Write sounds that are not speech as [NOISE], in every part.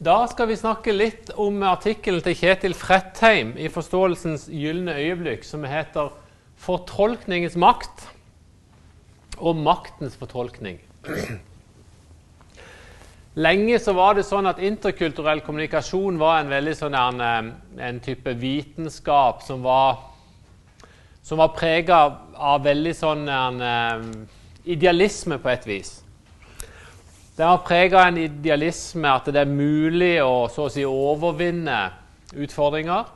Da skal vi snakke litt om artikkelen til Kjetil Frettheim i Forståelsens gylne øyeblikk, som heter 'Fortolkningens makt' og 'maktens fortolkning'. Lenge så var det sånn at interkulturell kommunikasjon var en veldig sånn en, eh, en type vitenskap som var, som var prega av veldig sånn en, eh, idealisme på et vis. Den var prega av en idealisme at det er mulig å så å si overvinne utfordringer.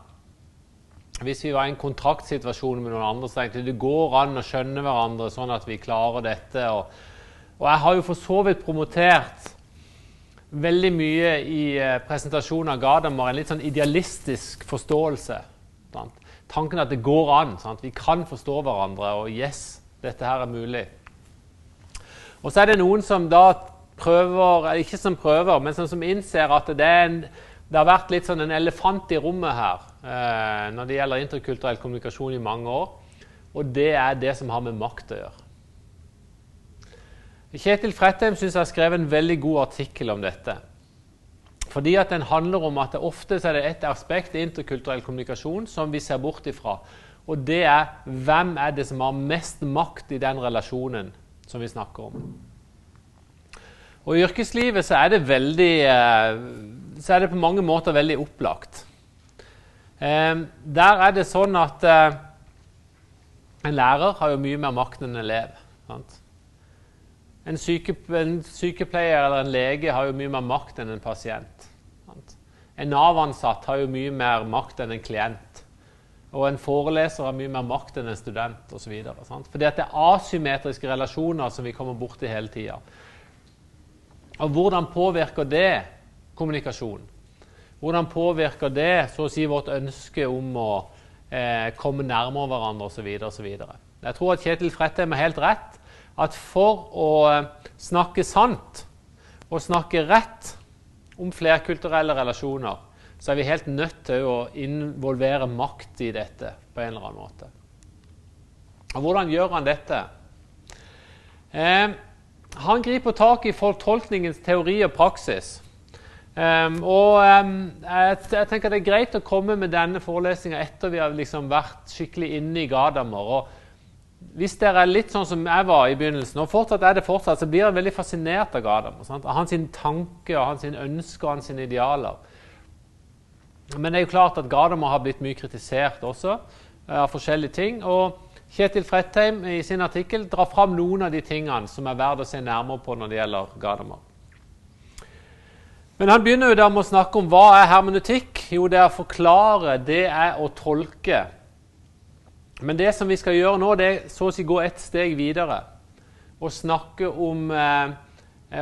Hvis vi var i en kontraktsituasjon med noen andre, så tenkte jeg det går an å skjønne hverandre sånn at vi klarer dette. Og, og jeg har jo for så vidt promotert veldig mye i eh, presentasjonen av Gadamer en litt sånn idealistisk forståelse. Sant? Tanken at det går an. Sant? Vi kan forstå hverandre, og yes, dette her er mulig. Og så er det noen som da prøver, ikke som prøver, men som, som innser at det, en, det, har vært litt sånn en elefant i rommet her eh, når det gjelder interkulturell kommunikasjon i mange år. Og det er det som har med makt å gjøre. Kjetil Frettheim syns jeg har skrevet en veldig god artikkel om dette. Fordi at den handler om at det ofte er det et aspekt i interkulturell kommunikasjon som vi ser bort ifra. Og det er hvem er det som har mest makt i den relasjonen som vi snakker om. Og I yrkeslivet så er det veldig eh, så er det på mange måter veldig opplagt. Eh, der er det sånn at eh, en lærer har jo mye mer makt enn en elev. En, syke, en, sykepleier eller en lege har jo mye mer makt enn en pasient. Sant? En Nav-ansatt har jo mye mer makt enn en klient. Og en foreleser har mye mer makt enn en student osv. Fordi at det er asymmetriske relasjoner som vi kommer borti hele tida. Og hvordan påvirker det kommunikasjon? Hvordan påvirker det så å si vårt ønske om å eh, komme nærmere hverandre osv. osv. Jeg tror at Kjetil Frettheim har helt rett. At for å eh, snakke sant og snakke rett om flerkulturelle relasjoner, så er vi helt nødt til å involvere makt i dette på en eller annen måte. Og hvordan gjør han dette? Eh, han griper tak i fortolkningens teori og praksis. Um, og um, jeg, jeg, tenker det er greit å komme med denne forelesninga etter vi har liksom vært skikkelig inne i Gadamer. Og hvis dere er litt sånn som jeg var i begynnelsen, og fortsatt er det fortsatt, så blir jeg veldig fascinert av Gadamer. Sant? Av hans tanker, hans ønsker og hans idealer. Men det er jo klart at Gadamer har blitt mye kritisert også uh, av forskjellige ting. og Kjetil Frettheim i sin artikkel drar fram noen av de tingene som er verdt å se nærmere på når det gjelder Gadamer. Men han begynner jo da med å snakke om hva er hermenutikk. Jo, det er å forklare, det er å tolke. Men det som vi skal gjøre nå, det er så å si gå et steg videre. Og snakke om eh,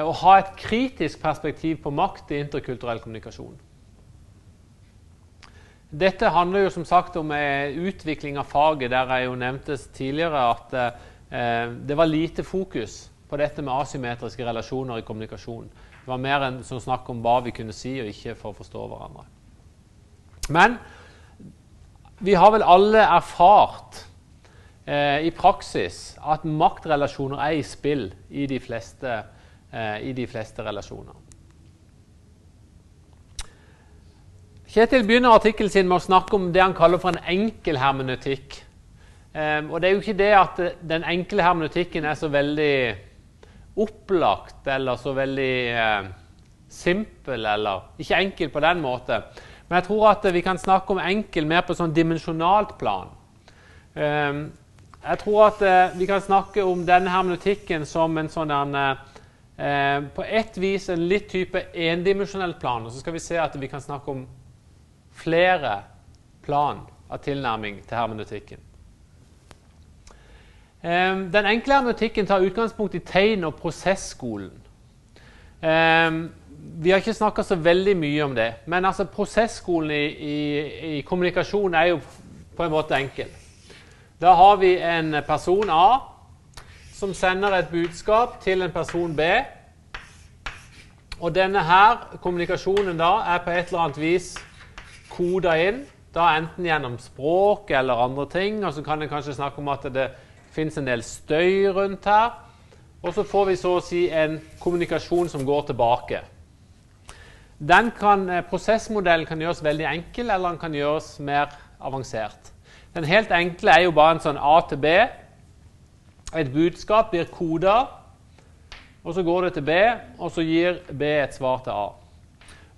å ha et kritisk perspektiv på makt i interkulturell kommunikasjon. Dette handler jo som sagt om eh, utvikling av faget, der jeg jo nevnte tidligere at eh, det var lite fokus på dette med asymmetriske relasjoner i kommunikasjon. Det var mer enn som snakk om hva vi kunne si, og ikke for å forstå hverandre. Men vi har vel alle erfart eh, i praksis at maktrelasjoner er i spill i de fleste, eh, i de fleste relasjoner. Kjetil begynner artikkelen sin med å snakke om det han kaller for en enkel hermeneutikk. Um, og det er jo ikke det at den enkle hermeneutikken er så veldig opplagt eller så veldig uh, simpel eller Ikke enkel på den måte. Men jeg tror at vi kan snakke om enkel mer på sånn dimensjonalt plan. Um, jeg tror at uh, vi kan snakke om denne hermeneutikken som en sånn uh, På ett vis en litt type endimensjonell plan. Og så skal vi se at vi kan snakke om flere plan av tilnærming til hermeneutikken. Ehm, den enkle hermeneutikken tar utgangspunkt i tegn- og prosesskolen. Ehm, vi har ikke snakka så veldig mye om det, men altså prosesskolen i, i, i, kommunikasjon er jo på en måte enkel. Da har vi en person A som sender et budskap til en person B. Og denne her kommunikasjonen da er på et eller annet vis koda inn, da enten gjennom språk eller andre ting. Og så kan en kanskje snakke om at det fins en del støy rundt her. Og så får vi så å si en kommunikasjon som går tilbake. den kan, eh, prosessmodellen kan gjøres veldig enkel, eller den kan gjøres mer avansert. Den helt enkle er jo bare en sånn A til B. Et budskap blir koda, og så går det til B, og så gir B et svar til A.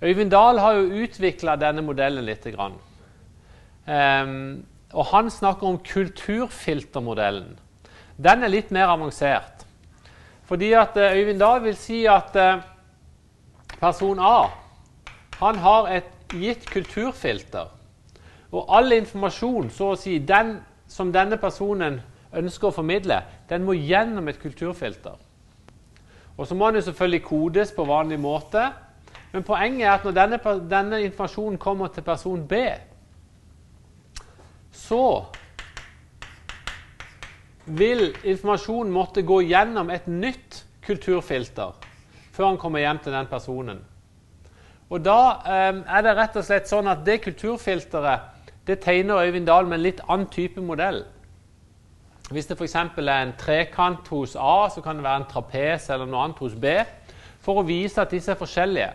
Øyvind Dahl har jo utvikla denne modellen litt. Um, og han snakker om kulturfiltermodellen. Den er litt mer avansert. Fordi at uh, Øyvind Dahl vil si at uh, person A han har et gitt kulturfilter. Og all informasjon så å si, den som denne personen ønsker å formidle, den må gjennom et kulturfilter. Og så må den selvfølgelig kodes på vanlig måte. Men poenget er at når denne, denne informasjonen kommer til person B, så vil informasjonen måtte gå gjennom et nytt kulturfilter før han kommer hjem til den personen. Og Da eh, er det rett og slett sånn at det kulturfilteret det tegner Øyvind Dahl med en litt annen type modell. Hvis det f.eks. er en trekant hos A, så kan det være en trapes eller noe annet hos B, for å vise at disse er forskjellige.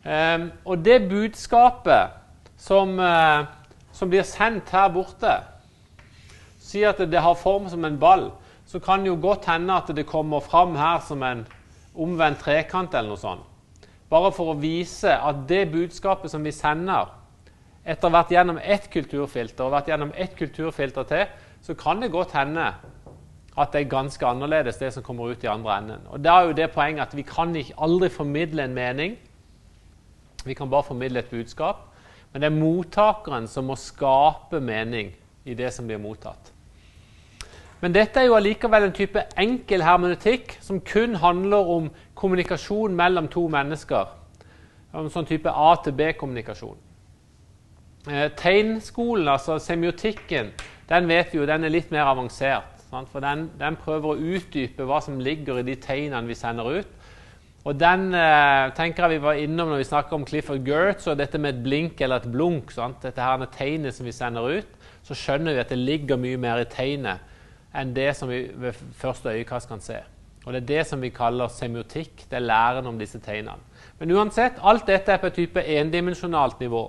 Um, og det budskapet som, uh, som, blir sendt her borte, sier at det, det har form som en ball, så kan det jo godt hende at det kommer fram her som en omvendt trekant eller noe sånt. Bare for å vise at det budskapet som vi sender, etter å ha vært gjennom ett kulturfilter og vært gjennom ett kulturfilter til, så kan det godt hende at det er ganske annerledes, det som kommer ut i andre enden. Og Da er jo det poenget at vi kan ikke aldri formidle en mening. Vi kan bare formidle et budskap. Men det er mottakeren som må skape mening i det som blir mottatt. Men dette er jo allikevel en type enkel hermenetikk som kun handler om kommunikasjon mellom to mennesker. En sånn type A til B-kommunikasjon. Eh, tegnskolen, altså semiotikken, den vet vi jo den er litt mer avansert. Sant? For den, den, prøver å utdype hva som ligger i de tegnene vi sender ut. Og den eh, tenker jeg vi var innom når vi snakker om Clifford Gertz og dette med et blink eller et blunk. Sant? Dette her er tegnet som vi sender ut. Så skjønner vi at det ligger mye mer i tegnet enn det som vi ved første øyekast kan se. Og Det er det som vi kaller semiotikk. Det er læren om disse tegnene. Men uansett, alt dette er på et type endimensjonalt nivå.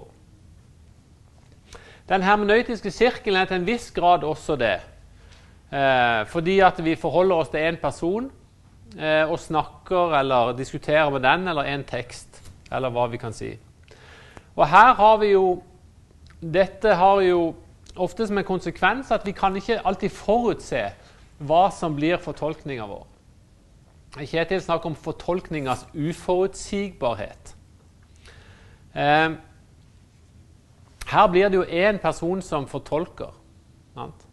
Den hermenøytiske sirkelen er til en viss grad også det. Eh, fordi at vi forholder oss til én person og snakker eller diskuterer med den eller en tekst, eller hva vi kan si. Og her har vi jo Dette har jo ofte som en konsekvens at vi kan ikke alltid forutse hva som blir fortolkninga vår. Kjetil snakker om fortolkningas uforutsigbarhet. Eh, her blir det jo én person som fortolker. Sant?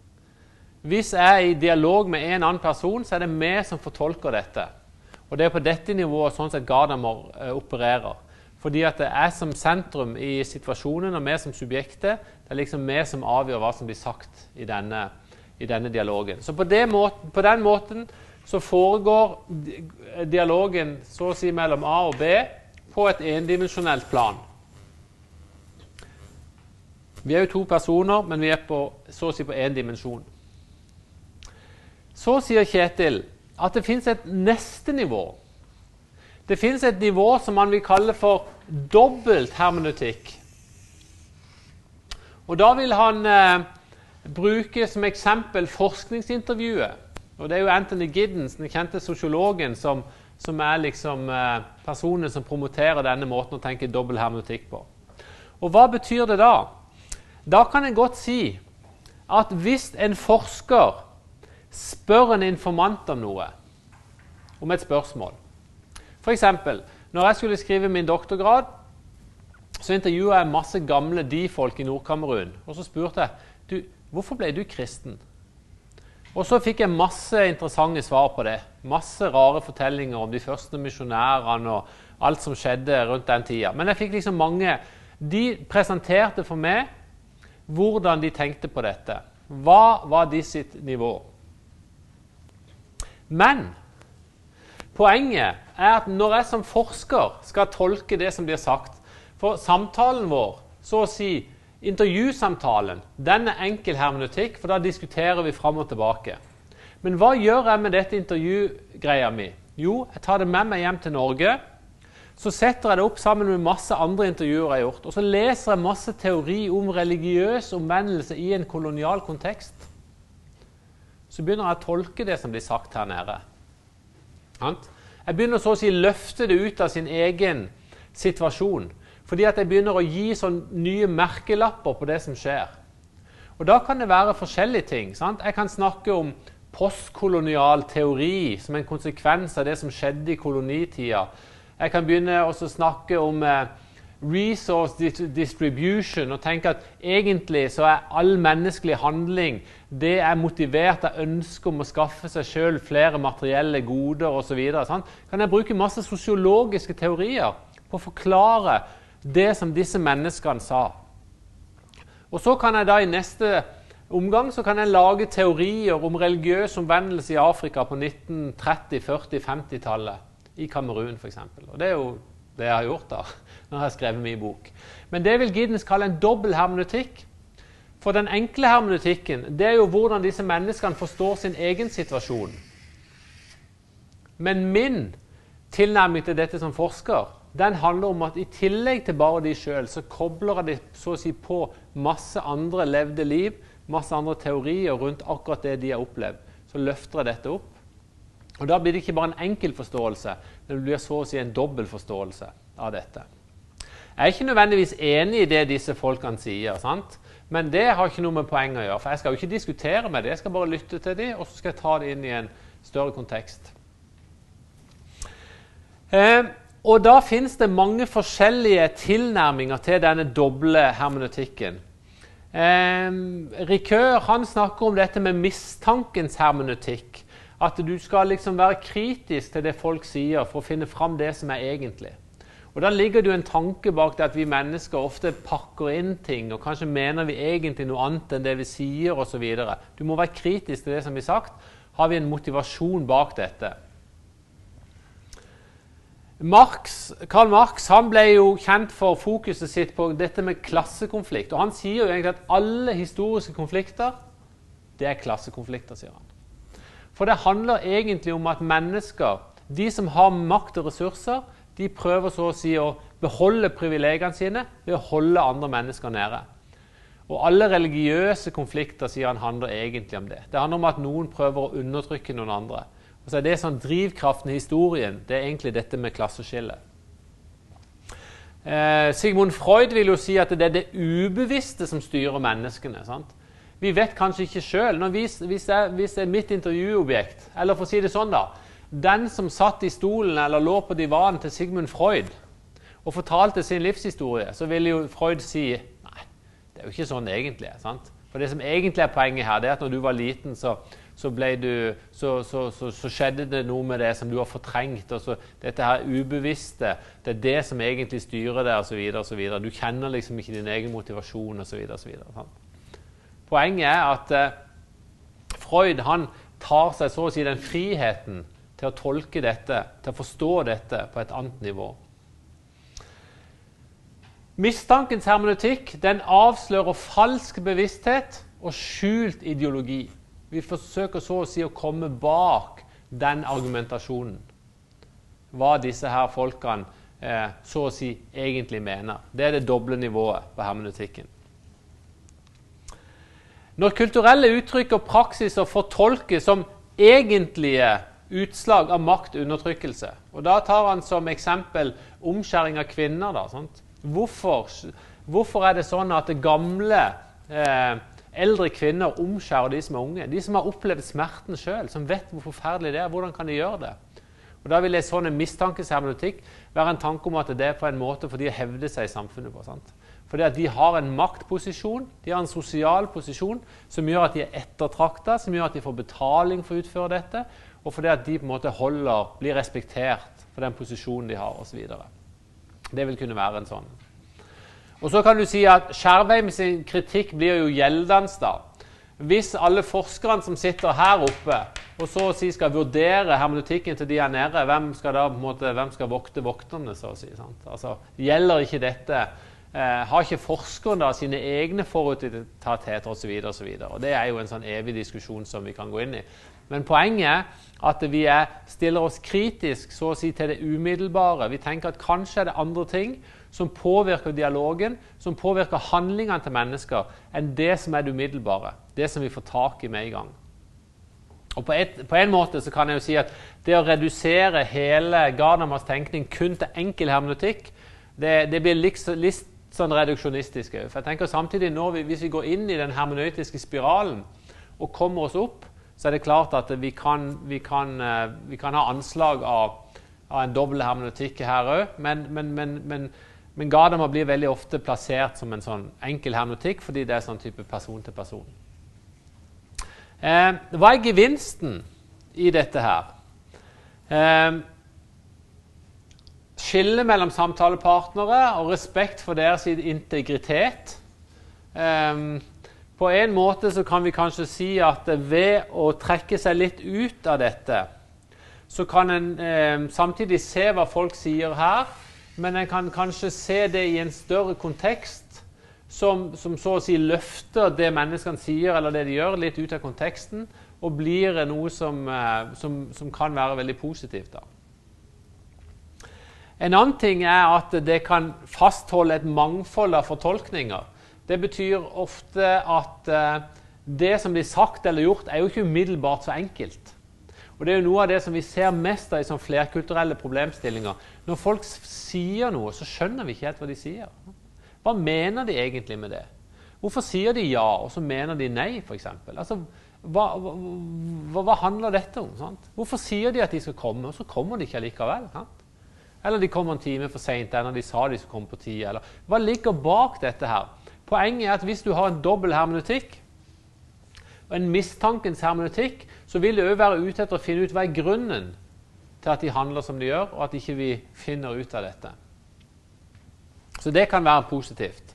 Hvis jeg er i dialog med en annen person, så er det vi som fortolker dette. Og det er på dette nivået sånn sett Gardamer eh, opererer. Fordi at det er som sentrum i situasjonen, og vi som subjektet. Det er liksom vi som avgjør hva som blir sagt i denne, i denne dialogen. Så på, måten, på, den måten så foregår dialogen så å si mellom A og B på et endimensjonelt plan. Vi er jo to personer, men vi er på, så å si på én dimensjon. Så sier Kjetil at det fins et neste nivå det fins et nivå som man vil kalle for dobbelt hermeneutikk. Og Da vil han eh, bruke som eksempel forskningsintervjuet. Og Det er jo Anthony Giddens, den kjente sosiologen, som, som er liksom eh, personen som promoterer denne måten å tenke dobbel hermeneutikk på. Og Hva betyr det da? Da kan en godt si at hvis en forsker spør en informant om noe, om et spørsmål F.eks. når jeg skulle skrive min doktorgrad, så intervjua jeg masse gamle de-folk i Nord-Kamerun. Og så spurte jeg du, hvorfor ble du kristen. Og så fikk jeg masse interessante svar på det. Masse rare fortellinger om de første misjonærene og alt som skjedde rundt den tida. Men jeg fikk liksom mange De presenterte for meg hvordan de tenkte på dette. Hva var de sitt nivå? Men Poenget er at når jeg som forsker skal tolke det som blir sagt For samtalen vår, så å si intervjusamtalen, den er enkel hermeneutikk, for da diskuterer vi fram og tilbake. Men hva gjør jeg med dette intervjugreia mi? Jo, jeg tar det med meg hjem til Norge. så setter jeg det opp sammen med masse andre intervjuer jeg har gjort. Og så leser jeg masse teori om religiøs omvendelse i en kolonial kontekst. Så begynner jeg å tolke det som blir sagt her nede. Jeg begynner så å si løfte det ut av sin egen situasjon. Fordi at jeg begynner å gi sånn nye merkelapper på det som skjer. Og Da kan det være forskjellige ting. Sant? Jeg kan snakke om postkolonial teori som en konsekvens av det som skjedde i kolonitida. Jeg kan begynne å snakke om eh, resource distribution og tenke at egentlig så er all menneskelig handling det er motivert av ønsket om å skaffe seg sjøl flere materielle goder osv. Kan jeg bruke masse sosiologiske teorier på å forklare det som disse menneskene sa? Og så kan jeg da i neste omgang så kan jeg lage teorier om religiøs omvendelse i Afrika på 1930-, 40-, 50-tallet i Kamerun f.eks. Og det er jo det jeg har gjort da, [LAUGHS] når jeg har skrevet min bok. Men det vil Giddens kalle en dobbel hermeneutikk. For den enkle hermeneutikken det er jo hvordan disse menneskene forstår sin egen situasjon. Men min tilnærming til dette som forsker den handler om at i tillegg til bare de sjøl, så kobler det så å si på masse andre levde liv, masse andre teorier rundt akkurat det de har opplevd. Så løfter jeg dette opp. Og Da blir det ikke bare en enkel forståelse, men det blir så å si en dobbel forståelse av dette. Jeg er ikke nødvendigvis enig i det disse folkene sier, sant? Men det har ikke noe med poenget å gjøre. For jeg skal jo ikke diskutere med det, jeg skal bare lytte til dem, og så skal jeg ta det inn i en større kontekst. Eh, og da finnes det mange forskjellige tilnærminger til denne doble hermenetikken. Eh, Rikør han snakker om dette med mistankens hermenetikk. At du skal liksom være kritisk til det folk sier, for å finne fram det som er egentlig. Og Da ligger det jo en tanke bak det at vi mennesker ofte pakker inn ting, og kanskje mener vi egentlig noe annet enn det vi sier osv. Du må være kritisk til det som blir sagt. Har vi en motivasjon bak dette? Marx, Karl Marx han ble jo kjent for fokuset sitt på dette med klassekonflikt. Og Han sier jo egentlig at alle historiske konflikter det er klassekonflikter, sier han. For det handler egentlig om at mennesker, de som har makt og ressurser, de prøver så å si å beholde privilegiene sine ved å holde andre mennesker nede. Og alle religiøse konflikter sier han, handler egentlig om det. Det handler om at noen prøver å undertrykke noen andre. Og så er det sånn Drivkraften i historien det er egentlig dette med klasseskillet. Eh, Sigmund Freud vil jo si at det er det ubevisste som styrer menneskene. sant? Vi vet kanskje ikke sjøl. Hvis, hvis, hvis det er mitt intervjuobjekt Eller for å si det sånn, da. Den som satt i stolen eller lå på divanen til Sigmund Freud og fortalte sin livshistorie, så ville jo Freud si Nei, det er jo ikke sånn egentlig. sant? For det som egentlig er poenget her, det er at når du var liten, så, så, du, så, så, skjedde det noe med det som du har fortrengt. og Dette her ubevisste, det er det som egentlig styrer deg, osv. Du kjenner liksom ikke din egen motivasjon osv. Poenget er at eh, Freud han tar seg så å si den friheten til å tolke dette, til å forstå dette på et annet nivå. Mistankens hermenutikk den avslører falsk bevissthet og skjult ideologi. Vi forsøker så å si å komme bak den argumentasjonen. Hva disse her folkene eh, så å si egentlig mener. Det er det doble nivået på hermenutikken. Når kulturelle uttrykk og praksiser fortolkes som egentlige utslag av maktundertrykkelse og Da tar han som eksempel omskjæring av kvinner. Da, hvorfor, hvorfor, er det sånn at det gamle, eh, eldre kvinner omskjærer de som er unge? De som har opplevd smerten sjøl, som vet hvor forferdelig det er. Hvordan kan de gjøre det? Og Da vil en sånn mistankeshermenutikk være en tanke om at det er på en måte for de å hevde seg i samfunnet på. sant? Fordi at de har en maktposisjon, de har en sosial posisjon som gjør at de er ettertrakta, som gjør at de får betaling for å utføre dette, og fordi at de på en måte holder, blir respektert for den posisjonen de har osv. Det vil kunne være en sånn. Og så kan du si at Skjervheim sin kritikk blir jo gjeldende. Hvis alle forskerne som sitter her oppe, og så å si skal vurdere hermenutikken til de her nede, hvem skal da på en måte, hvem skal vokte vokterne, så å si? Sant? Altså, Gjelder ikke dette Eh, har ikke forskerne da sine egne forutinntattheter osv.? Det er jo en sånn evig diskusjon som vi kan gå inn i. Men poenget er at vi er, stiller oss kritisk så å si, til det umiddelbare. Vi tenker at kanskje er det andre ting som påvirker dialogen, som påvirker handlingene til mennesker, enn det som er det umiddelbare. Det som vi får tak i med en gang. Og på, et, på, en måte så kan jeg jo si at det å redusere hele Gardamas tenkning kun til enkel hermenutikk, det, det blir litt, sånn reduksjonistisk. For jeg tenker samtidig nå, Hvis vi går inn i den hermenøytiske spiralen og kommer oss opp, så er det klart at vi kan, vi kan, eh, vi kan ha anslag av, av en dobbel hermeneutikk her òg. Men, men, men, men, Gadama blir veldig ofte plassert som en sånn enkel hermeneutikk fordi det er sånn type person til person. Eh, hva er gevinsten i dette her? Eh, skille mellom samtalepartnere og respekt for deres integritet. Um, på en måte så kan vi kanskje si at ved å trekke seg litt ut av dette, så kan en eh, samtidig se hva folk sier her, men en kan kanskje se det i en større kontekst, som, som så å si løfter det menneskene sier eller det de gjør, litt ut av konteksten, og blir noe som, eh, som, som kan være veldig positivt. da. En annen ting er at det kan fastholde et mangfold av fortolkninger. Det betyr ofte at eh, det som blir sagt eller gjort, er jo ikke umiddelbart så enkelt. Og Det er jo noe av det som vi ser mest av i sånn flerkulturelle problemstillinger. Når folk sier noe, så skjønner vi ikke helt hva de sier. Hva mener de egentlig med det? Hvorfor sier de ja, og så mener de nei, f.eks.? Altså, hva, hva, hva, handler dette om? Sant? Hvorfor sier de at de skal komme, og så kommer de ikke likevel? Sant? Eller de kommer en time for seint enn de sa de skulle komme på tid. Eller. Hva ligger bak dette her? Poenget er at hvis du har en dobbel hermeneutikk, og en mistankens hermeneutikk, så vil det òg være ute etter å finne ut hva er grunnen til at de handler som de gjør, og at ikke vi finner ut av dette. Så det kan være positivt.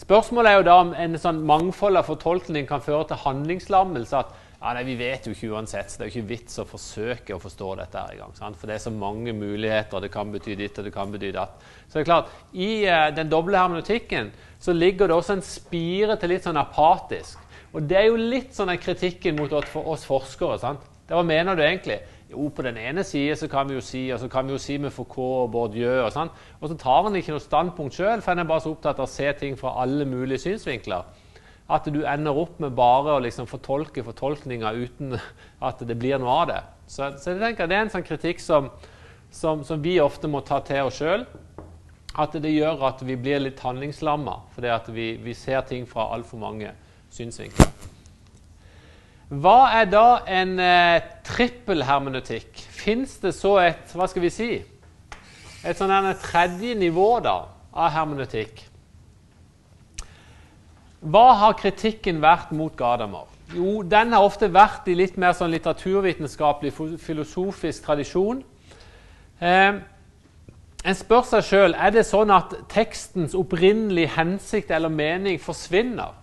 Spørsmålet er jo da om en sånn mangfold av fortolkning kan føre til handlingslammelse. At ja, nei, Vi vet jo ikke uansett, så det er jo ikke vits å forsøke å forstå dette. her i gang. For det er så mange muligheter. Det kan bety ditt, og det kan bety datt. Så det er klart, I uh, den doble hermenotikken så ligger det også en spire til litt sånn apatisk. Og det er jo litt sånn kritikken mot oss forskere. sant? Det, hva mener du egentlig? Jo, på den ene side så kan vi jo si og så kan vi jo si med Foucault og Bourdieu. Og, sånn. og så tar han ikke noe standpunkt sjøl, for han er bare så opptatt av å se ting fra alle mulige synsvinkler at du ender opp med bare å liksom fortolke fortolkninga uten [LAUGHS] at det blir noe av det. Så, så jeg tenker Det er en sånn kritikk som, som, som vi ofte må ta til oss sjøl. At det gjør at vi blir litt handlingslamma fordi at vi, vi ser ting fra altfor mange synsvinkler. Hva er da en eh, trippelhermeneutikk? Fins det så et hva skal vi si, et sånn tredje nivå da, av hermeneutikk? Hva har kritikken vært mot Gadamer? Jo, den har ofte vært i litt mer sånn litteraturvitenskapelig, filosofisk tradisjon. Eh, en spør seg sjøl er det sånn at tekstens opprinnelige hensikt eller mening forsvinner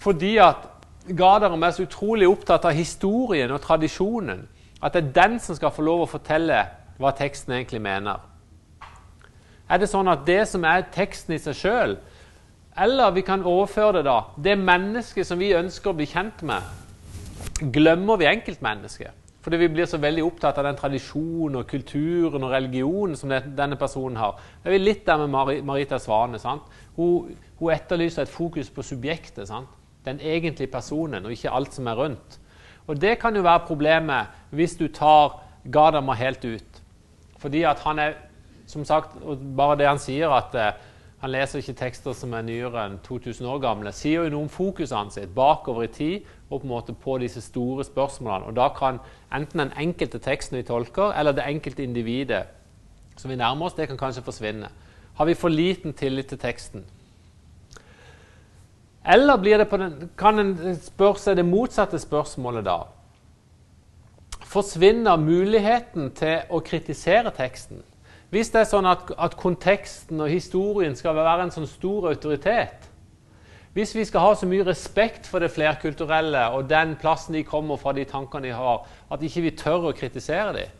fordi at Gadamer er så utrolig opptatt av historien og tradisjonen at det er den som skal få lov å fortelle hva teksten egentlig mener. Er det sånn at det som er teksten i seg sjøl, eller vi kan overføre det, da. Det mennesket som vi ønsker å bli kjent med, glemmer vi enkeltmennesket. Fordi vi blir så veldig opptatt av den tradisjonen og kulturen og religionen som denne personen har. Det er litt der med Marita Svane. Hun, hun, etterlyser et fokus på subjektet. Sant? Den egentlige personen, og ikke alt som er rundt. Og Det kan jo være problemet hvis du tar Gadamer helt ut. Fordi at han er, som sagt, bare det han sier, at eh, han leser ikke tekster som er nyere enn 2000 år gamle. Sier jo noe om fokuset hans bakover i tid og på en måte på disse store spørsmålene. Og Da kan enten den enkelte teksten vi tolker, eller det enkelte individet som vi nærmer oss, det kan kanskje forsvinne. Har vi for liten tillit til teksten? Eller den, kan en spørre seg det motsatte spørsmålet da? Forsvinner muligheten til å kritisere teksten? Hvis det er sånn at, at, konteksten og historien skal være en sånn stor autoritet Hvis vi skal ha så mye respekt for det flerkulturelle og den plassen de kommer fra, de tankene de har, at ikke vi tør å kritisere dem,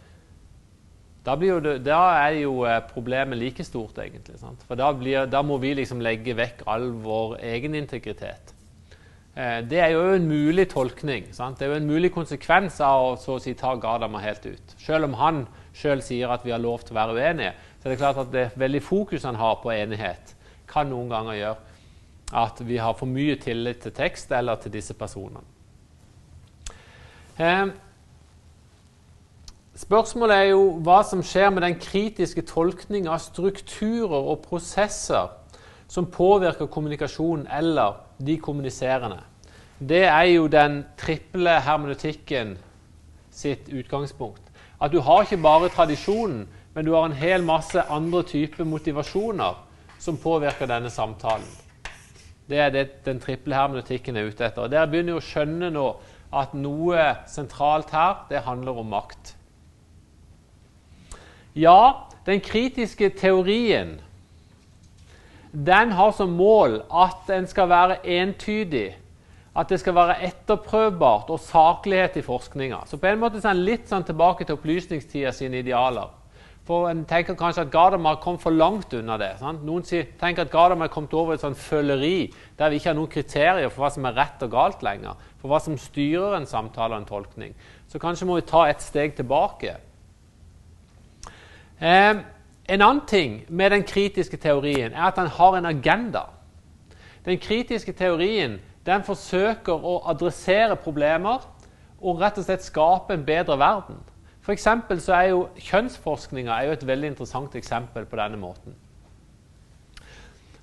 Da, det, da, er jo eh, problemet like stort, egentlig. Sant? For da, blir, da, må vi liksom legge vekk all vår egen integritet. Eh, det er jo en mulig tolkning. Sant? Det er jo en mulig konsekvens av å så å si, ta Gardama helt ut. Selv om han sjøl sier at vi har lov til å være uenige, så det er klart at det veldig fokus han har på enighet, kan noen ganger gjøre at vi har for mye tillit til tekst eller til disse personene. Eh, Spørsmålet er jo hva som skjer med den kritiske tolkning av strukturer og prosesser som påvirker kommunikasjonen eller de kommuniserende. Det er jo den triple hermenutikken sitt utgangspunkt. At du har ikke bare tradisjonen, men du har en hel masse andre typer motivasjoner som påvirker denne samtalen. Det er det den triple hermenetikken er ute etter. Og Dere begynner jo å skjønne nå at noe sentralt her, det handler om makt. Ja, den kritiske teorien den har som mål at den skal være entydig. At det skal være etterprøvbart og saklighet i forskninga. Så på en måte er han litt sånn tilbake til opplysningstida sine idealer. For En tenker kanskje at Gardamar kom for langt unna det. Sant? Noen tenker at Gardamar er kommet over et sånn føleri der vi ikke har noen kriterier for hva som er rett og galt lenger. For hva som styrer en samtale og en tolkning. Så kanskje må vi ta et steg tilbake. Eh, en annen ting med den kritiske teorien er at den har en agenda. Den kritiske teorien den forsøker å adressere problemer og rett og slett skape en bedre verden. For så er jo Kjønnsforskninga et veldig interessant eksempel på denne måten.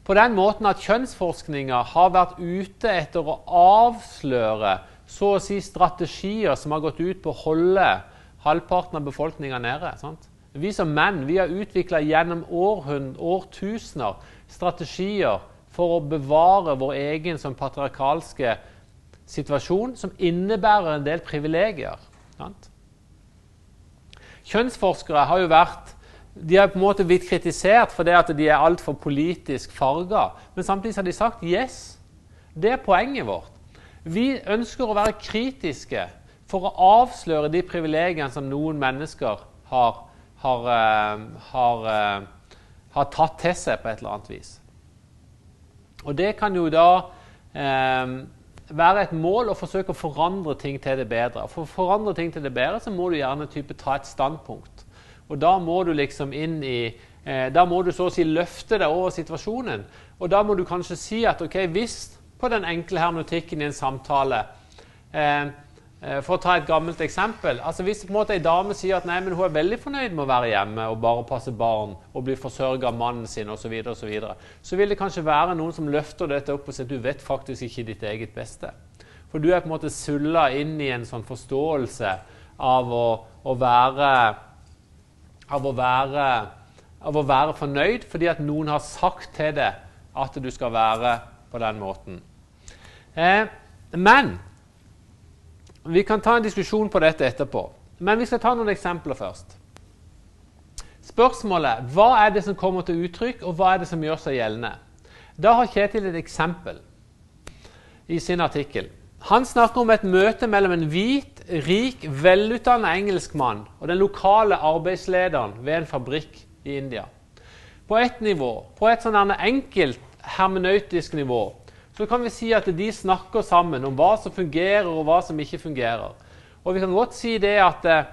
På den måten at Kjønnsforskninga har vært ute etter å avsløre så å si strategier som har gått ut på å holde halvparten av befolkninga nede. Sant? Vi som menn vi har utvikla gjennom årtusener strategier for å bevare vår egen som patriarkalske situasjon, som innebærer en del privilegier. Sant? Kjønnsforskere har jo vært de har på en måte blitt kritisert det at de er altfor politisk farga. Men samtidig har de sagt yes, det er poenget vårt. Vi ønsker å være kritiske for å avsløre de privilegiene som noen mennesker har har, eh, har, eh, har, tatt til seg på et eller annet vis. Og det kan jo da eh, være et mål å forsøke å forandre ting til det bedre. For å forandre ting til det bedre så må du gjerne type ta et standpunkt. Og da må du liksom inn i eh, Da må du så å si løfte deg over situasjonen. Og da må du kanskje si at ok, hvis på den enkle hermetikken i en samtale eh, for å ta et gammelt eksempel. altså Hvis på en måte ei dame sier at nei, men hun er veldig fornøyd med å være hjemme og bare passe barn og bli forsørga av mannen sin osv., så, videre, og så, videre, så vil det kanskje være noen som løfter dette opp og sier at du vet faktisk ikke ditt eget beste. For du er på en måte sulla inn i en sånn forståelse av å, å være av å, være, av å være fornøyd fordi at noen har sagt til deg at du skal være på den måten. Eh, men vi kan ta en diskusjon på dette etterpå. Men vi skal ta noen eksempler først. Spørsmålet hva er det som kommer til uttrykk, og hva er det som gjør seg gjeldende? Da har Kjetil et eksempel i sin artikkel. Han snakker om et møte mellom en hvit, rik, velutdannet engelskmann og den lokale arbeidslederen ved en fabrikk i India. På ett nivå, på et sånn enkelt hermenøytisk nivå, så kan vi si at de snakker sammen om hva som fungerer, og hva som ikke fungerer. Og vi kan godt si det at eh,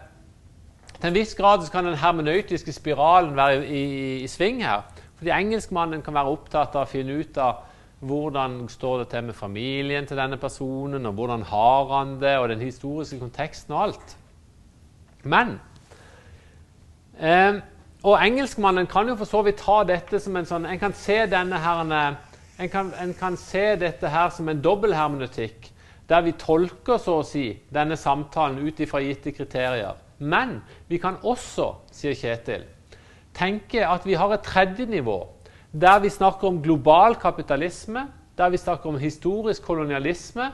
til en viss grad kan den hermenøytiske spiralen være i, i, i sving her. Fordi engelskmannen kan være opptatt av å finne ut av hvordan står det til med familien til denne personen, og hvordan har han det, og den historiske konteksten og alt. Men eh, Og engelskmannen kan jo for så vidt ta dette som en sånn En kan se denne her en kan, en kan, se dette her som en dobbelthermeneutikk, der vi tolker så å si, denne samtalen ut ifra gitte kriterier. Men vi kan også, sier Kjetil, tenke at vi har et tredje nivå, der vi snakker om global kapitalisme, der vi snakker om historisk kolonialisme,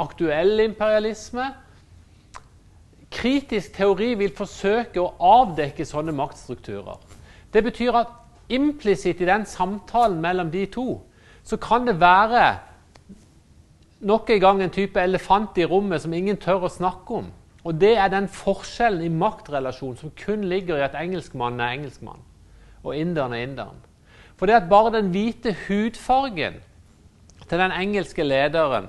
aktuell imperialisme. Kritisk teori vil forsøke å avdekke sånne maktstrukturer. Det betyr at implisitt i den samtalen mellom de to så kan det være nok en gang en type elefant i rommet som ingen tør å snakke om. Og det er den forskjellen i maktrelasjon som kun ligger i at engelskmannen er engelskmann, og inderen er inderen. For det at bare den hvite hudfargen til den engelske lederen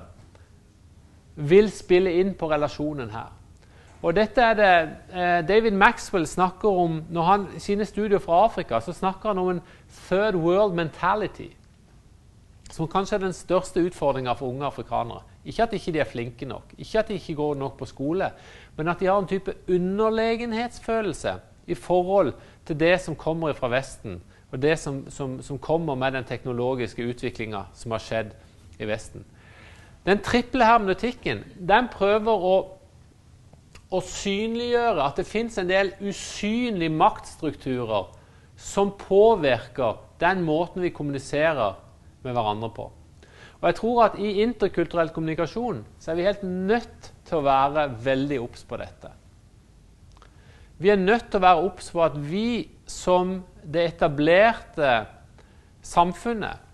vil spille inn på relasjonen her. Og dette er det eh, David Maxwell snakker om når han i sine studier fra Afrika. så snakker han om en third world mentality, som kanskje er den største utfordringa for unge afrikanere. Ikke at de ikke er flinke nok, ikke at de ikke går nok på skole, men at de har en type underlegenhetsfølelse i forhold til det som kommer fra Vesten, og det som, som, som kommer med den teknologiske utviklinga som har skjedd i Vesten. Den triple hermenotikken den prøver å, å synliggjøre at det fins en del usynlige maktstrukturer som påvirker den måten vi kommuniserer med hverandre på. Og jeg tror at I interkulturell kommunikasjon så er vi helt nødt til å være veldig obs på dette. Vi er nødt til å være obs på at vi som det etablerte samfunnet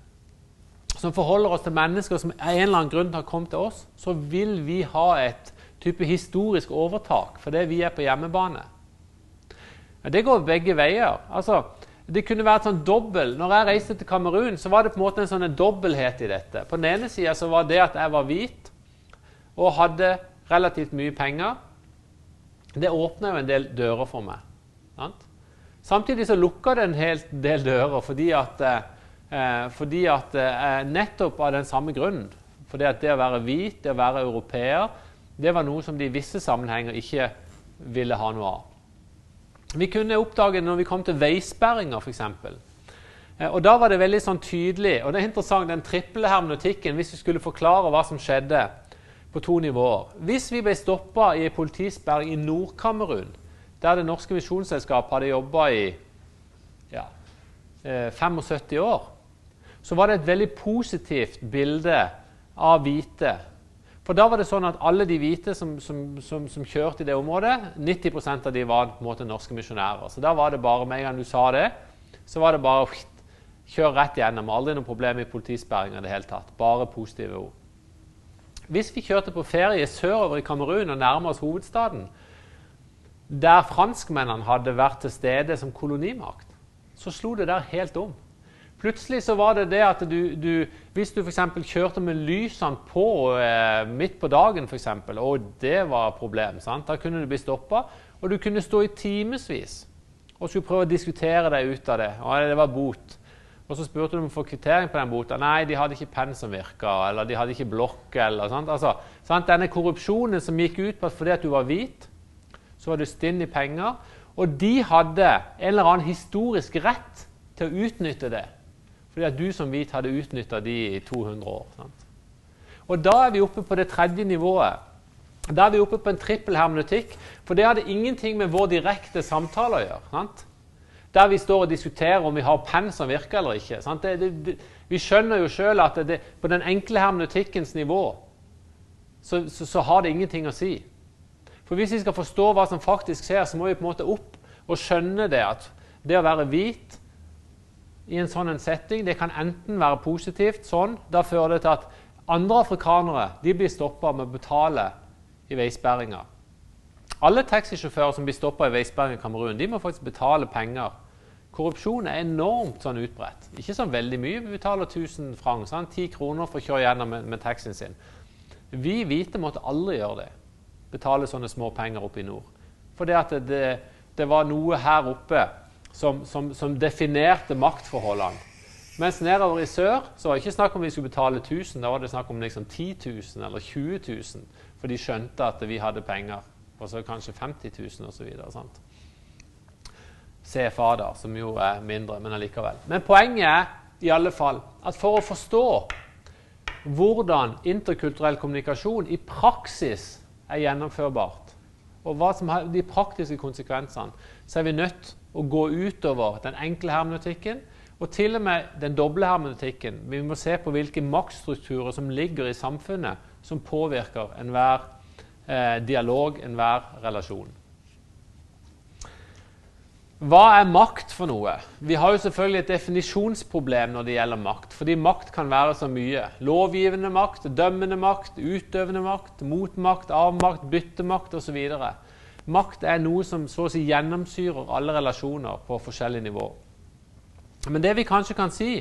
som forholder oss til mennesker som av en eller annen grunn har kommet til oss, så vil vi ha et type historisk overtak fordi vi er på hjemmebane. Det går begge veier. Altså, det kunne vært sånn dobbel. Når jeg reiste til Kamerun, så var det på en måte en sånn dobbelthet i dette. På den ene sida var det at jeg var hvit og hadde relativt mye penger. Det åpna jo en del dører for meg. Sant? Samtidig så lukka det en hel del dører fordi at Eh, fordi at eh, Nettopp av den samme grunnen. Fordi at det å være hvit, det å være europeer, det var noe som de i visse sammenhenger ikke ville ha noe av. Vi kunne oppdage det når vi kom til veisperringer, f.eks. Eh, og da var det veldig sånn tydelig, og det er interessant, den triple hermenotikken, hvis vi skulle forklare hva som skjedde på to nivåer. Hvis vi ble stoppa i politisperring i Nord-Kamerun, der Det norske misjonsselskapet hadde jobba i ja, 75 år, så var det et veldig positivt bilde av hvite. For da var det sånn at alle de hvite som, som, som, som kjørte i det området, 90% av de var på en måte norske misjonærer. Så da var det bare, med en gang du sa det, så var det bare kjør rett gjennom. Aldri noe problem i politisperringa i det hele tatt. Bare positive ord. Hvis vi kjørte på ferie sørover i Kamerun og nærmer oss hovedstaden, der franskmennene hadde vært til stede som kolonimakt, så slo det der helt om. Plutselig så var det det at du, du Hvis du f.eks. kjørte med lysene på eh, midt på dagen, for eksempel, og det var et problem, sant? da kunne du bli stoppa. Og du kunne stå i timevis og skulle prøve å diskutere deg ut av det. Og det var bot. Og så spurte du om få kvittering på den bota. Nei, de hadde ikke penn som virka, eller de hadde ikke blokk. eller sant? Altså, sant? Denne korrupsjonen som gikk ut på at fordi at du var hvit, så var du stinn i penger. Og de hadde en eller annen historisk rett til å utnytte det. Fordi at du som hvit hadde utnytta de i 200 år. Sant? Og da er vi oppe på det tredje nivået. Da er vi oppe på en trippel hermeneutikk. For det hadde ingenting med vår direkte samtale å gjøre. Sant? Der vi står og diskuterer om vi har penn som virker eller ikke. Det, det, det, vi skjønner jo sjøl at på den enkle hermeneutikkens nivå så, så, så, har det ingenting å si. For hvis vi skal forstå hva som faktisk skjer, så må vi på en måte opp og skjønne det at det å være hvit i en sånn setting. Det kan enten være positivt, sånn, da fører det til at andre afrikanere de blir stoppa med å betale i veisperringer. Alle taxisjåfører som blir stoppa i veisperring i Kamerun, de må faktisk betale penger. Korrupsjon er enormt sånn utbredt. Ikke sånn veldig mye. Vi betaler 1000 franc, sånn, 10 kroner for å kjøre gjennom med, med taxien sin. Vi hvite måtte aldri gjøre det. Betale sånne små penger oppe i nord. For det, det, det var noe her oppe som, som, som definerte maktforholdene. Mens nedover i sør så var det ikke snakk om vi skulle betale 1000, da var det snakk om liksom 10 000 eller 20 000. For de skjønte at vi hadde penger. Og så kanskje 50 000 osv. CFA, da, som jo er mindre, men allikevel. Men poenget er i alle fall at for å forstå hvordan interkulturell kommunikasjon i praksis er gjennomførbart, og hva som har de praktiske konsekvensene, så er vi nødt å gå utover den enkle hermeneutikken og til og med den doble hermeneutikken. Vi må se på hvilke maktstrukturer som ligger i samfunnet som påvirker enhver eh, dialog, enhver relasjon. Hva er makt for noe? Vi har jo selvfølgelig et definisjonsproblem når det gjelder makt. Fordi makt kan være så mye. Lovgivende makt, dømmende makt, utøvende makt, motmakt, avmakt, byttemakt osv. Makt er noe som så å si gjennomsyrer alle relasjoner på forskjellig nivå. Men det vi kanskje kan si,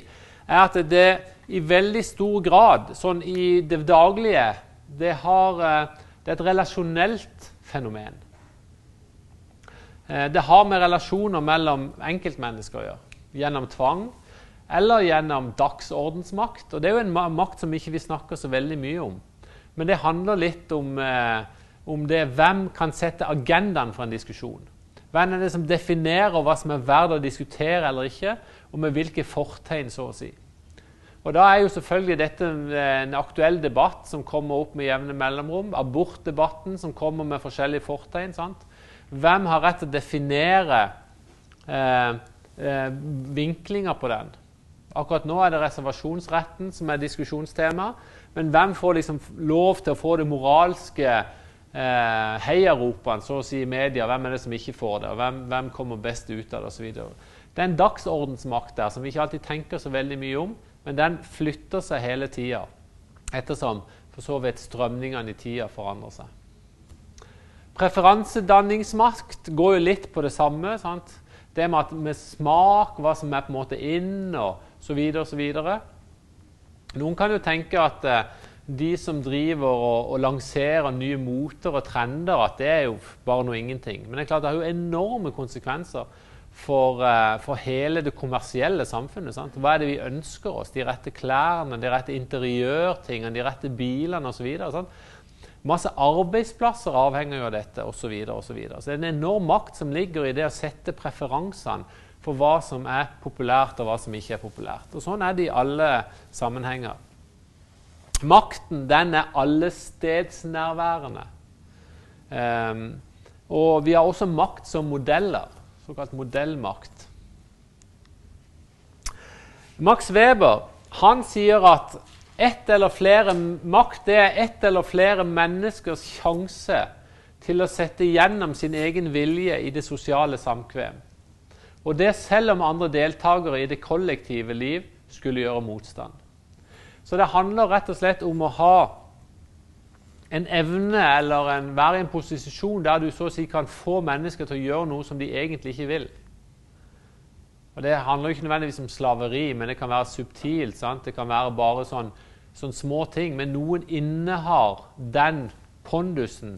er at det i veldig stor grad, sånn i det daglige, det, har, eh, det er et relasjonelt fenomen. Eh, det har med relasjoner mellom enkeltmennesker å gjøre. Gjennom tvang eller gjennom dagsordensmakt. Og det er jo en makt som ikke vi snakker så veldig mye om. Men det handler litt om, eh, om det hvem kan sette agendaen for en diskusjon. Hvem er det som definerer hva som er verdt å diskutere eller ikke, og med hvilke fortegn, så å si. Og Da er jo selvfølgelig dette en aktuell debatt som kommer opp med jevne mellomrom. Abortdebatten som kommer med forskjellige fortegn. sant? Hvem har rett til å definere eh, eh, vinklinger på den? Akkurat nå er det reservasjonsretten som er diskusjonstema. Men hvem får liksom lov til å få det moralske eh, heiaropene så å si i media? Hvem er det som ikke får det? Hvem, hvem kommer best ut av det? Og så videre. det er en dagsordensmakt der som vi ikke alltid tenker så veldig mye om, men den flytter seg hele tida ettersom for så vidt strømningene i tida forandrer seg. Preferansedanningsmakt går jo litt på det samme. Sant? Det med, at, med smak, hva som er på en måte inn, og så videre og så videre. Noen kan jo tenke at eh, de som driver og, og, lanserer nye moter og trender, at det er jo bare noe ingenting. Men det er klart det har jo enorme konsekvenser for, uh, for hele det kommersielle samfunnet. Sant? Hva er det vi ønsker oss? De rette klærne, de rette interiørtingene, de rette bilene osv. Masse arbeidsplasser avhenger jo av dette osv. Så, videre, og så, så det er en enorm makt som ligger i det å sette preferansene for hva som er populært, og hva som ikke er populært. Og Sånn er det i alle sammenhenger. Makten den er allestedsnærværende. Um, og vi har også makt som modeller, såkalt modellmakt. Max Weber han sier at ett eller flere makt det er ett eller flere menneskers sjanse til å sette gjennom sin egen vilje i det sosiale samkvem. Og det selv om andre deltakere i det kollektive liv skulle gjøre motstand. Så det handler rett og slett om å ha en evne eller en, være i en posisjon der du så å si kan få mennesker til å gjøre noe som de egentlig ikke vil. Og Det handler ikke nødvendigvis om slaveri, men det kan være subtilt. Sant? Det kan være bare sånn sånne små ting, men noen innehar den pondusen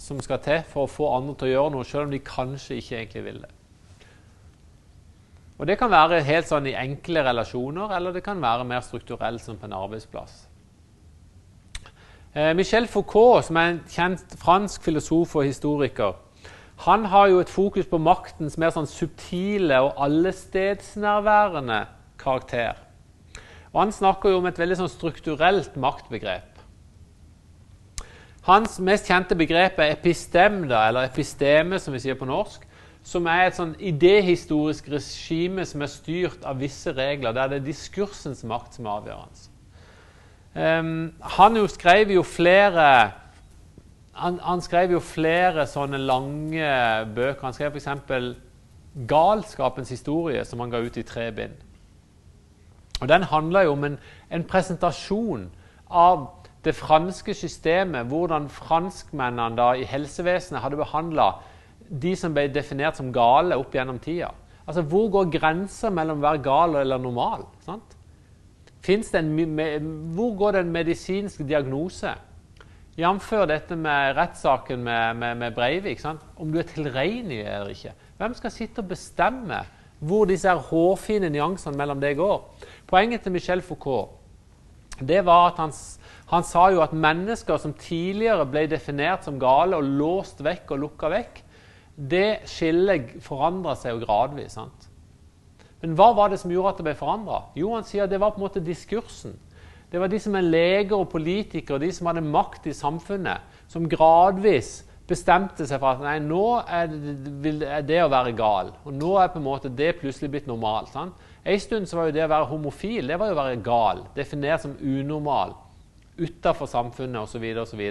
som skal til for å få andre til å gjøre noe, selv om de kanskje ikke egentlig vil det. Og Det kan være helt sånn i enkle relasjoner, eller det kan være mer strukturelt, som på en arbeidsplass. Eh, Michel Foucault, som er en kjent fransk filosof og historiker, han har jo et fokus på maktens mer sånn subtile og allestedsnærværende karakter. Og Han snakker jo om et veldig sånn strukturelt maktbegrep. Hans mest kjente begrep er epistem, da, eller episteme, som vi sier på norsk. Som er et sånn idéhistorisk regime som er styrt av visse regler, der det er diskursens makt som er avgjørende. Um, han jo skrev jo flere han, han, skrev jo flere sånne lange bøker. Han skrev f.eks. 'Galskapens historie', som han ga ut i tre bind. Og Den handler jo om en, en presentasjon av det franske systemet, hvordan franskmennene da i helsevesenet hadde behandla de som ble definert som gale opp gjennom tida. Altså, Hvor går grensa mellom å være gal eller normal? Sant? En, hvor går det en medisinsk diagnose? Jf. dette med rettssaken med, med, med, Breivik. Sant? Om du er tilregnelig eller ikke. Hvem skal sitte og bestemme hvor disse her hårfine nyansene mellom det går? Poenget til Michel Foucault det var at han, han, sa jo at mennesker som tidligere ble definert som gale og låst vekk og lukka vekk, det skillet forandra seg jo gradvis. sant? Men hva var det som gjorde at det ble forandra? Jo, han sier det var på en måte diskursen. Det var de som er leger og politikere, de som hadde makt i samfunnet, som gradvis bestemte seg for at nei, nå er det, er det å være gal. Og nå er på en måte det plutselig blitt normalt. sant? En stund så var jo det å være homofil det var jo å være gal, definert som unormal, utafor samfunnet osv. osv.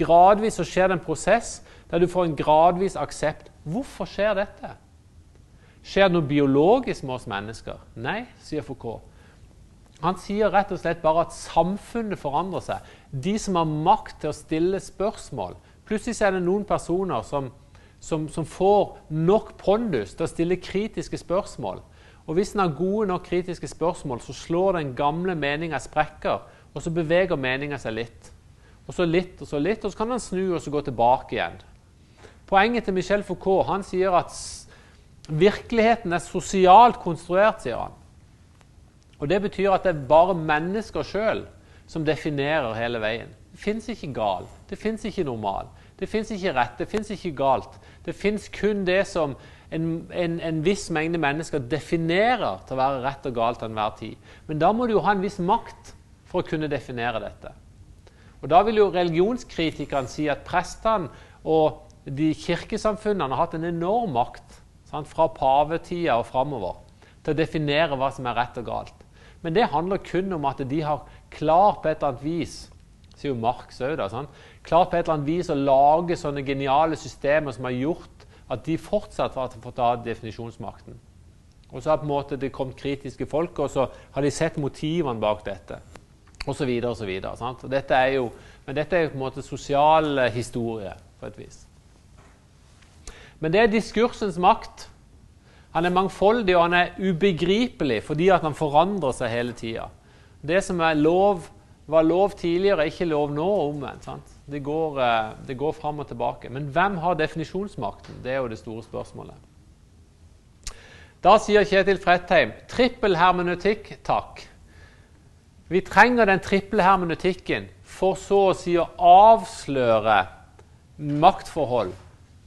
Gradvis så skjer det en prosess der du får en gradvis aksept. Hvorfor skjer dette? Skjer det noe biologisk med oss mennesker? Nei, sier Foucault. Han sier rett og slett bare at samfunnet forandrer seg. De som har makt til å stille spørsmål Plutselig er det noen personer som, som, som får nok pondus til å stille kritiske spørsmål. Og Hvis en har gode nok kritiske spørsmål, så slår den gamle meninga sprekker, og så beveger meninga seg litt. Og så litt og så litt, og så kan han snu og så gå tilbake igjen. Poenget til Michel Foucault han sier at virkeligheten er sosialt konstruert, sier han. Og Det betyr at det er bare mennesker sjøl som definerer hele veien. Det fins ikke gal, det fins ikke normal, det fins ikke rett, det fins ikke galt. Det fins kun det som en, en, en, viss mengde mennesker definerer til å være rett og galt til enhver tid. Men da må du jo ha en viss makt for å kunne definere dette. Og Da vil jo religionskritikerne si at prestene og de kirkesamfunnene har hatt en enorm makt sant, fra pavetida og framover til å definere hva som er rett og galt. Men det handler kun om at de har klart på et eller annet vis sier jo Marx òg, klart på et eller annet vis å lage sånne geniale systemer som har gjort at de fortsatt har fått ha definisjonsmakten. Og så har på en måte det kommet kritiske folk, og så har de sett motivene bak dette. Så videre. Dette er jo, men dette er jo på en måte sosial historie, på et vis. Men det er diskursens makt. Han er mangfoldig, og han er ubegripelig fordi at han forandrer seg hele tida. Det som lov, var lov tidligere, er ikke lov nå, og omvendt. Det går, eh, det går fram og tilbake. Men hvem har definisjonsmakten? Det er jo det store spørsmålet. Da sier Kjetil Fredheim trippel hermeneutikk, takk. Vi trenger den triple hermeneutikken for så å si å avsløre maktforhold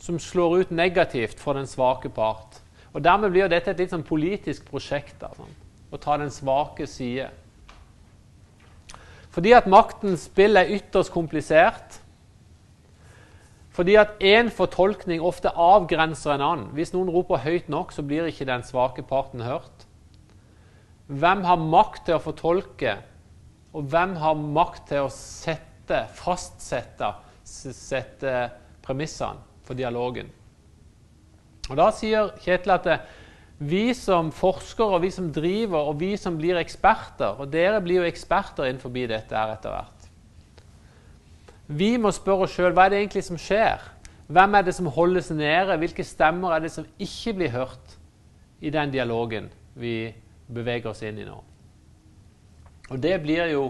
som slår ut negativt for den svake part. Og Dermed blir dette et litt sånn politisk prosjekt. Da, sånn, å ta den svake side. Fordi at maktens spill er ytterst komplisert. Fordi at én fortolkning ofte avgrenser en annen. Hvis noen roper høyt nok, så blir ikke den svake parten hørt. Hvem har makt til å fortolke, og hvem har makt til å sette, fastsette sette premissene for dialogen? Og Da sier Kjetil at det, vi som forskere, og vi som driver, og vi som blir eksperter Og dere blir jo eksperter innenfor dette her etter hvert. Vi må spørre oss sjøl hva er det egentlig som skjer. Hvem er det som holdes nede? Hvilke stemmer er det som ikke blir hørt i den dialogen vi beveger oss inn i nå? Og Det blir jo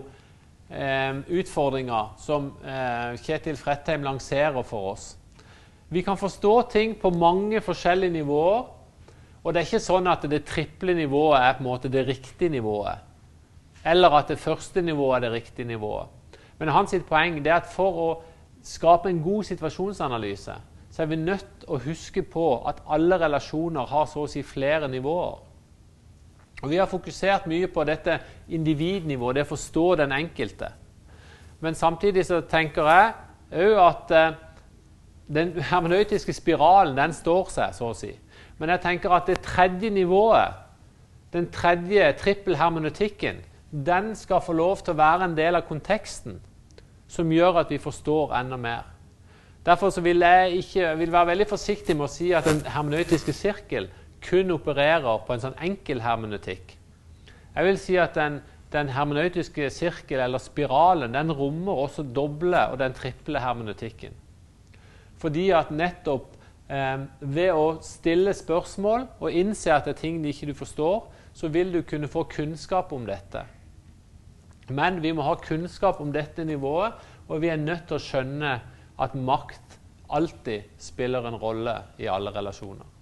eh, utfordringer som eh, Kjetil Fredheim lanserer for oss. Vi kan forstå ting på mange forskjellige nivåer. Og det er ikke sånn at det triple nivået er på en måte det riktige nivået. Eller at det første nivået er det riktige nivået. Men hans poeng er at for å skape en god situasjonsanalyse, så er vi nødt til å huske på at alle relasjoner har så å si flere nivåer. Og Vi har fokusert mye på dette individnivået, det å forstå den enkelte. Men samtidig så tenker jeg òg at eh, den hermenøytiske spiralen den står seg, så å si. Men jeg tenker at det tredje nivået, den tredje trippelhermenøtikken, den skal få lov til å være en del av konteksten som gjør at vi forstår enda mer. Derfor vil jeg ikke, vil være veldig forsiktig med å si at den hermenøytiske sirkel kun opererer på en sånn enkel hermeneutikk. Jeg vil si at den, den hermenøytiske sirkel, eller spiralen, den rommer også doble og den triple hermeneutikken. Fordi at nettopp eh, ved å stille spørsmål og innse at det er ting de ikke du forstår, så vil du kunne få kunnskap om dette. Men vi må ha kunnskap om dette nivået, og vi er nødt til å skjønne at makt alltid spiller en rolle i alle relasjoner.